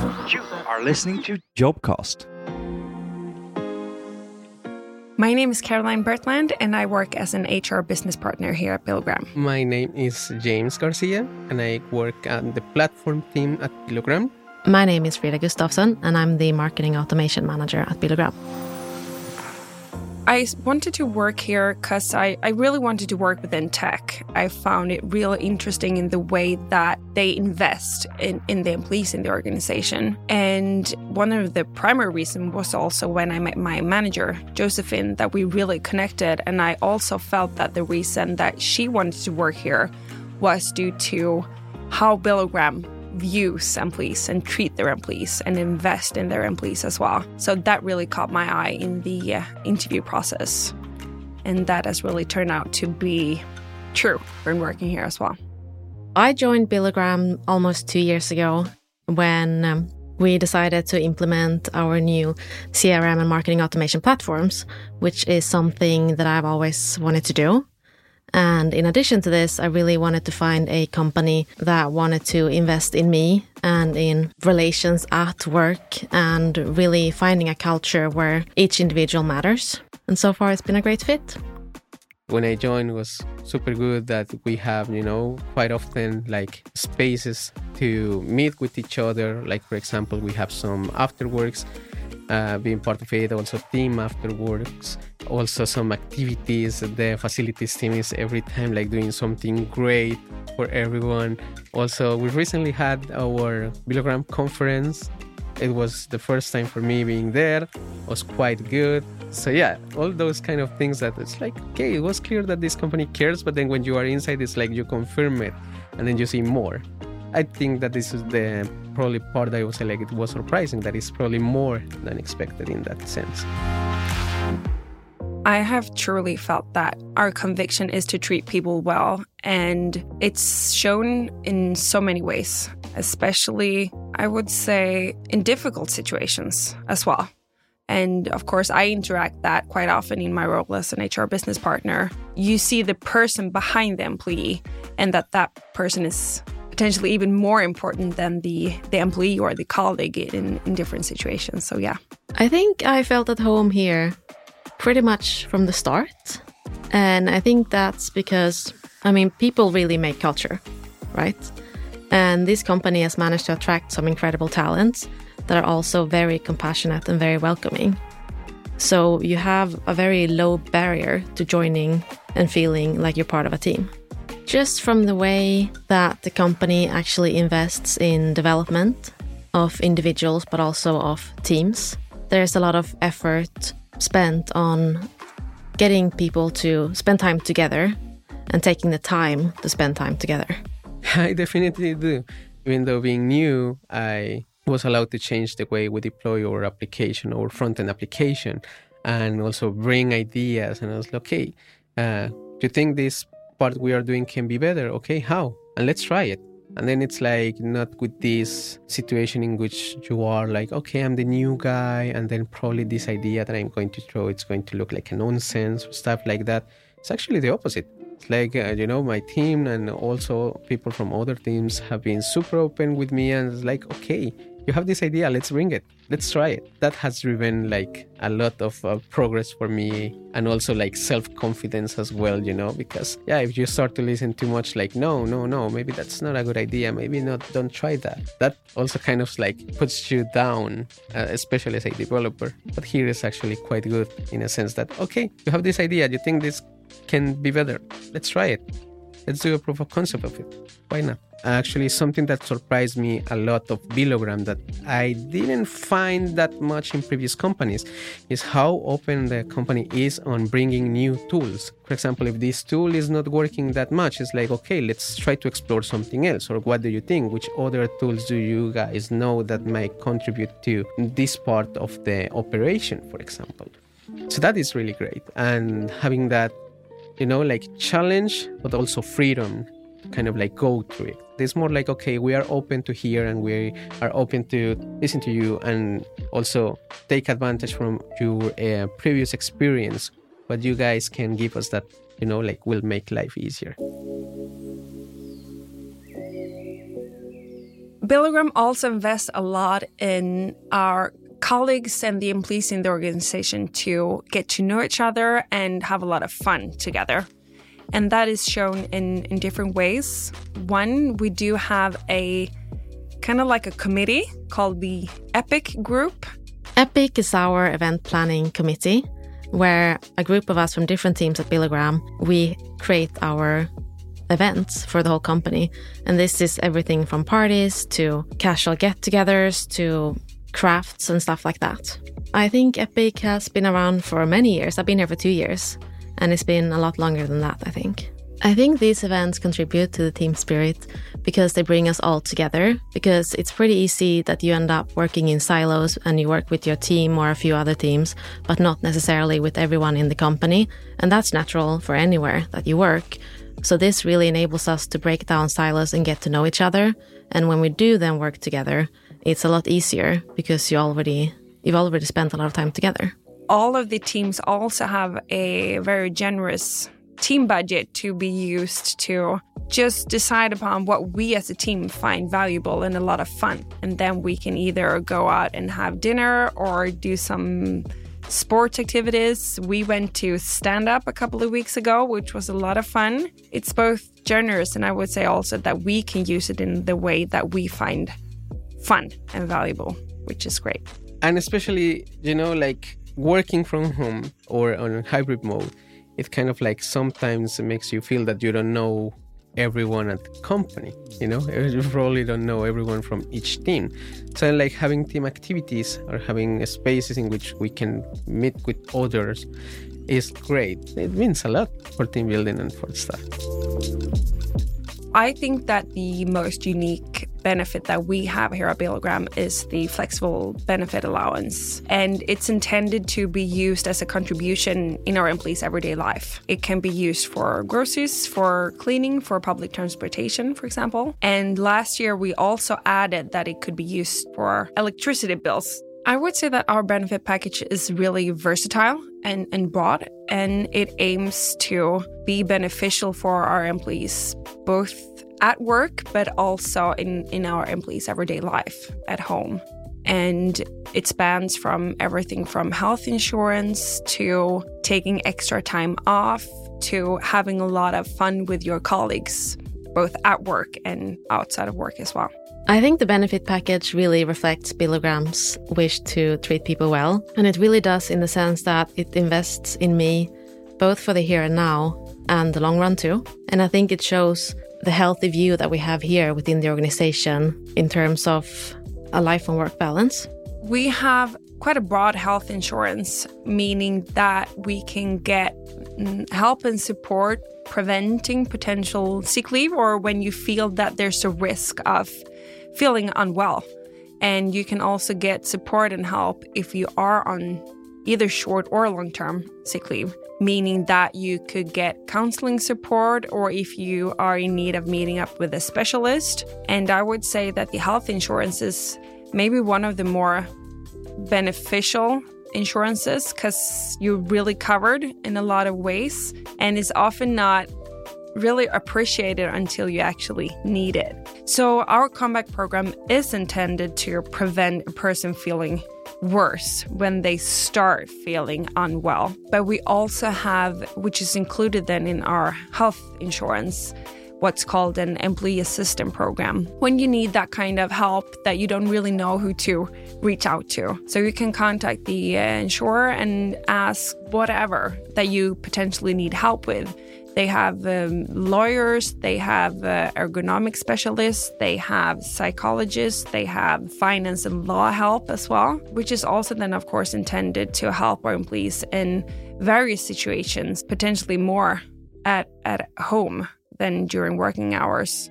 You are listening to Jobcast. My name is Caroline Bertland, and I work as an HR business partner here at Billogram. My name is James Garcia, and I work at the platform team at Billogram. My name is Frida Gustafsson, and I'm the marketing automation manager at Billogram. I wanted to work here because I, I really wanted to work within tech. I found it really interesting in the way that they invest in, in the employees in the organization. And one of the primary reasons was also when I met my manager, Josephine, that we really connected. And I also felt that the reason that she wanted to work here was due to how Billogram views employees and treat their employees and invest in their employees as well. So that really caught my eye in the uh, interview process. And that has really turned out to be true when working here as well. I joined Billogram almost two years ago when um, we decided to implement our new CRM and marketing automation platforms, which is something that I've always wanted to do. And in addition to this, I really wanted to find a company that wanted to invest in me and in relations at work and really finding a culture where each individual matters. And so far, it's been a great fit. When I joined, was super good that we have, you know, quite often like spaces to meet with each other. Like, for example, we have some afterworks uh, being part of it, also team afterwards, also some activities. The facilities team is every time like doing something great for everyone. Also, we recently had our Billogram conference. It was the first time for me being there. It was quite good. So yeah, all those kind of things that it's like, okay, it was clear that this company cares, but then when you are inside, it's like you confirm it, and then you see more. I think that this is the probably part that I say like it was surprising that it's probably more than expected in that sense. I have truly felt that our conviction is to treat people well, and it's shown in so many ways, especially, I would say, in difficult situations as well. And of course, I interact that quite often in my role as an HR business partner. You see the person behind the employee, and that that person is potentially even more important than the, the employee or the colleague in, in different situations. So, yeah. I think I felt at home here pretty much from the start. And I think that's because, I mean, people really make culture, right? And this company has managed to attract some incredible talents that are also very compassionate and very welcoming. So you have a very low barrier to joining and feeling like you're part of a team just from the way that the company actually invests in development of individuals, but also of teams. There's a lot of effort spent on getting people to spend time together and taking the time to spend time together. I definitely do. Even though being new, I was allowed to change the way we deploy our application, our front end application, and also bring ideas. And I was like, okay, uh, do you think this part we are doing can be better. Okay, how? And let's try it. And then it's like not with this situation in which you are like, okay, I'm the new guy, and then probably this idea that I'm going to throw, it's going to look like a nonsense, stuff like that. It's actually the opposite. It's like, uh, you know, my team and also people from other teams have been super open with me, and it's like, okay, you have this idea let's bring it. Let's try it. That has driven like a lot of uh, progress for me and also like self-confidence as well you know because yeah if you start to listen too much like no no no maybe that's not a good idea maybe not don't try that. That also kind of like puts you down uh, especially as a developer. But here is actually quite good in a sense that okay you have this idea you think this can be better. Let's try it. Let's do a proof of concept of it. Why not actually something that surprised me a lot of Billogram that I didn't find that much in previous companies is how open the company is on bringing new tools. For example, if this tool is not working that much, it's like, okay, let's try to explore something else. Or what do you think? Which other tools do you guys know that might contribute to this part of the operation, for example? So that is really great. And having that, you know, like challenge, but also freedom kind of like go through it. It's more like, okay, we are open to hear and we are open to listen to you and also take advantage from your uh, previous experience. What you guys can give us that, you know, like will make life easier. Billogram also invests a lot in our colleagues and the employees in the organization to get to know each other and have a lot of fun together. And that is shown in, in different ways. One, we do have a kind of like a committee called the EPIC Group. EPIC is our event planning committee, where a group of us from different teams at Billogram, we create our events for the whole company. And this is everything from parties to casual get togethers to crafts and stuff like that. I think Epic has been around for many years. I've been here for two years, and it's been a lot longer than that, I think. I think these events contribute to the team spirit because they bring us all together. Because it's pretty easy that you end up working in silos and you work with your team or a few other teams, but not necessarily with everyone in the company. And that's natural for anywhere that you work. So this really enables us to break down silos and get to know each other. And when we do then work together, it's a lot easier because you already you've already spent a lot of time together. All of the teams also have a very generous team budget to be used to just decide upon what we as a team find valuable and a lot of fun. And then we can either go out and have dinner or do some sports activities. We went to stand up a couple of weeks ago, which was a lot of fun. It's both generous and I would say also that we can use it in the way that we find fun and valuable, which is great. And especially, you know, like working from home or on hybrid mode, it kind of like sometimes makes you feel that you don't know everyone at the company you know? You probably don't know everyone from each team. So like having team activities or having spaces in which we can meet with others is great. It means a lot for team building and for stuff I think that the most unique benefit that we have here at Billogram is the flexible benefit allowance. And it's intended to be used as a contribution in our employees' everyday life. It can be used for groceries, for cleaning, for public transportation, for example. And last year, we also added that it could be used for electricity bills. I would say that our benefit package is really versatile and, and broad, and it aims to be beneficial for our employees, both at work, but also in, in our employees' everyday life at home. And it spans from everything from health insurance to taking extra time off to having a lot of fun with your colleagues, both at work and outside of work as well. I think the benefit package really reflects Billogram's wish to treat people well. And it really does in the sense that it invests in me, both for the here and now and the long run too. And I think it shows the healthy view that we have here within the organization in terms of a life and work balance. We have quite a broad health insurance, meaning that we can get help and support preventing potential sick leave or when you feel that there's a risk of feeling unwell. And you can also get support and help if you are on either short or long term sick leave, meaning that you could get counseling support or if you are in need of meeting up with a specialist. And I would say that the health insurance is maybe one of the more beneficial insurances because you're really covered in a lot of ways and it's often not really appreciate it until you actually need it. So, our comeback program is intended to prevent a person feeling worse when they start feeling unwell. But we also have, which is included then in our health insurance, what's called an employee assistance program when you need that kind of help that you don't really know who to reach out to. So you can contact the uh, insurer and ask whatever that you potentially need help with. They have um, lawyers, they have uh, ergonomic specialists, they have psychologists, they have finance and law help as well, which is also then, of course, intended to help our employees in various situations, potentially more at, at home than during working hours.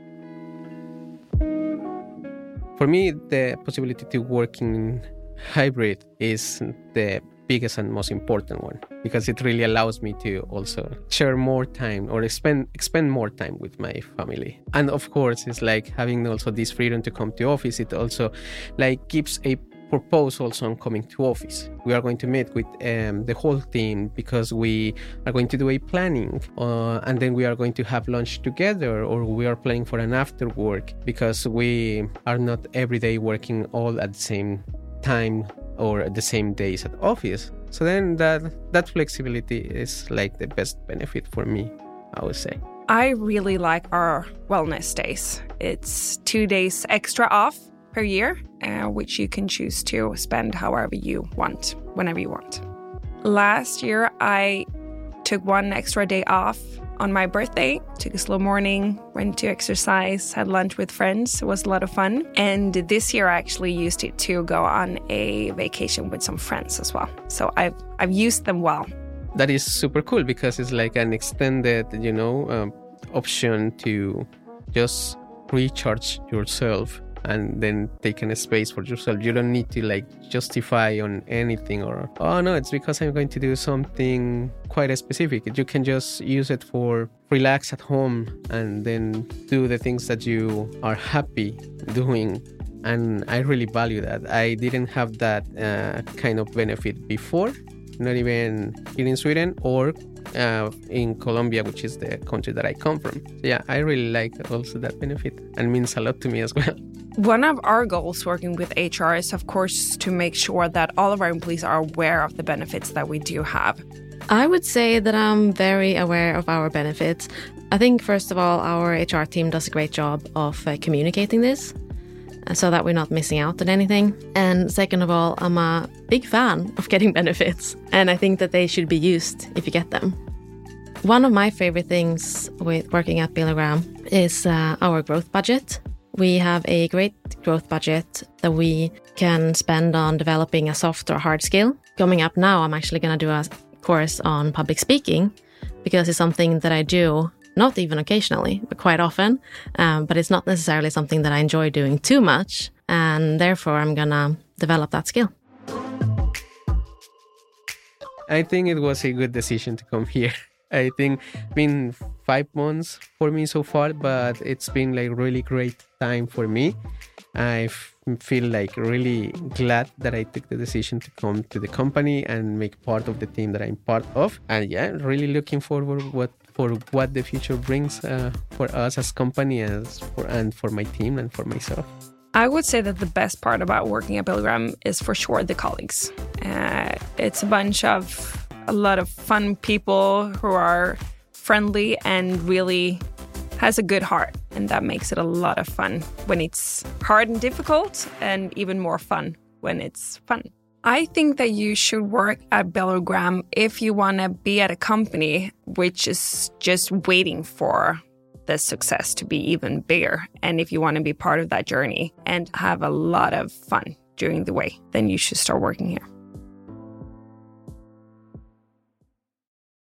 For me, the possibility to work in hybrid is the biggest and most important one because it really allows me to also share more time or spend spend more time with my family and of course it's like having also this freedom to come to office it also like gives a propose also on coming to office. We are going to meet with um, the whole team because we are going to do a planning, uh, and then we are going to have lunch together, or we are planning for an after work because we are not every day working all at the same time or the same days at office. So then that that flexibility is like the best benefit for me, I would say. I really like our wellness days. It's two days extra off per year, uh, which you can choose to spend however you want, whenever you want. Last year, I took one extra day off on my birthday, took a slow morning, went to exercise, had lunch with friends. It was a lot of fun. And this year I actually used it to go on a vacation with some friends as well. So I've I've used them well. That is super cool because it's like an extended, you know, um, option to just recharge yourself and then taking a space for yourself. You don't need to like justify on anything or oh no, it's because I'm going to do something quite specific. You can just use it for relax at home and then do the things that you are happy doing. And I really value that. I didn't have that uh, kind of benefit before, not even here in Sweden or uh, in Colombia, which is the country that I come from. So yeah, I really like also that benefit and means a lot to me as well. One of our goals working with HR is, of course, to make sure that all of our employees are aware of the benefits that we do have. I would say that I'm very aware of our benefits. I think, first of all, our HR team does a great job of uh, communicating this uh, so that we're not missing out on anything. And second of all, I'm a big fan of getting benefits, and I think that they should be used if you get them. One of my favorite things with working at Billogram is uh, our growth budget. We have a great growth budget that we can spend on developing a soft or hard skill. Coming up now, I'm actually going to do a course on public speaking because it's something that I do not even occasionally, but quite often. Um, but it's not necessarily something that I enjoy doing too much. And therefore, I'm going to develop that skill. I think it was a good decision to come here. I think it's been five months for me so far, but it's been like really great time for me. I feel like really glad that I took the decision to come to the company and make part of the team that I'm part of. And yeah, really looking forward what for what the future brings uh, for us as company as for and for my team and for myself. I would say that the best part about working at Billogram is for sure the colleagues. Uh, it's a bunch of a lot of fun people who are friendly and really has a good heart and that makes it a lot of fun when it's hard and difficult and even more fun when it's fun. I think that you should work at Billogram if you want to be at a company which is just waiting for the success to be even bigger. And if you want to be part of that journey and have a lot of fun during the way, then you should start working here.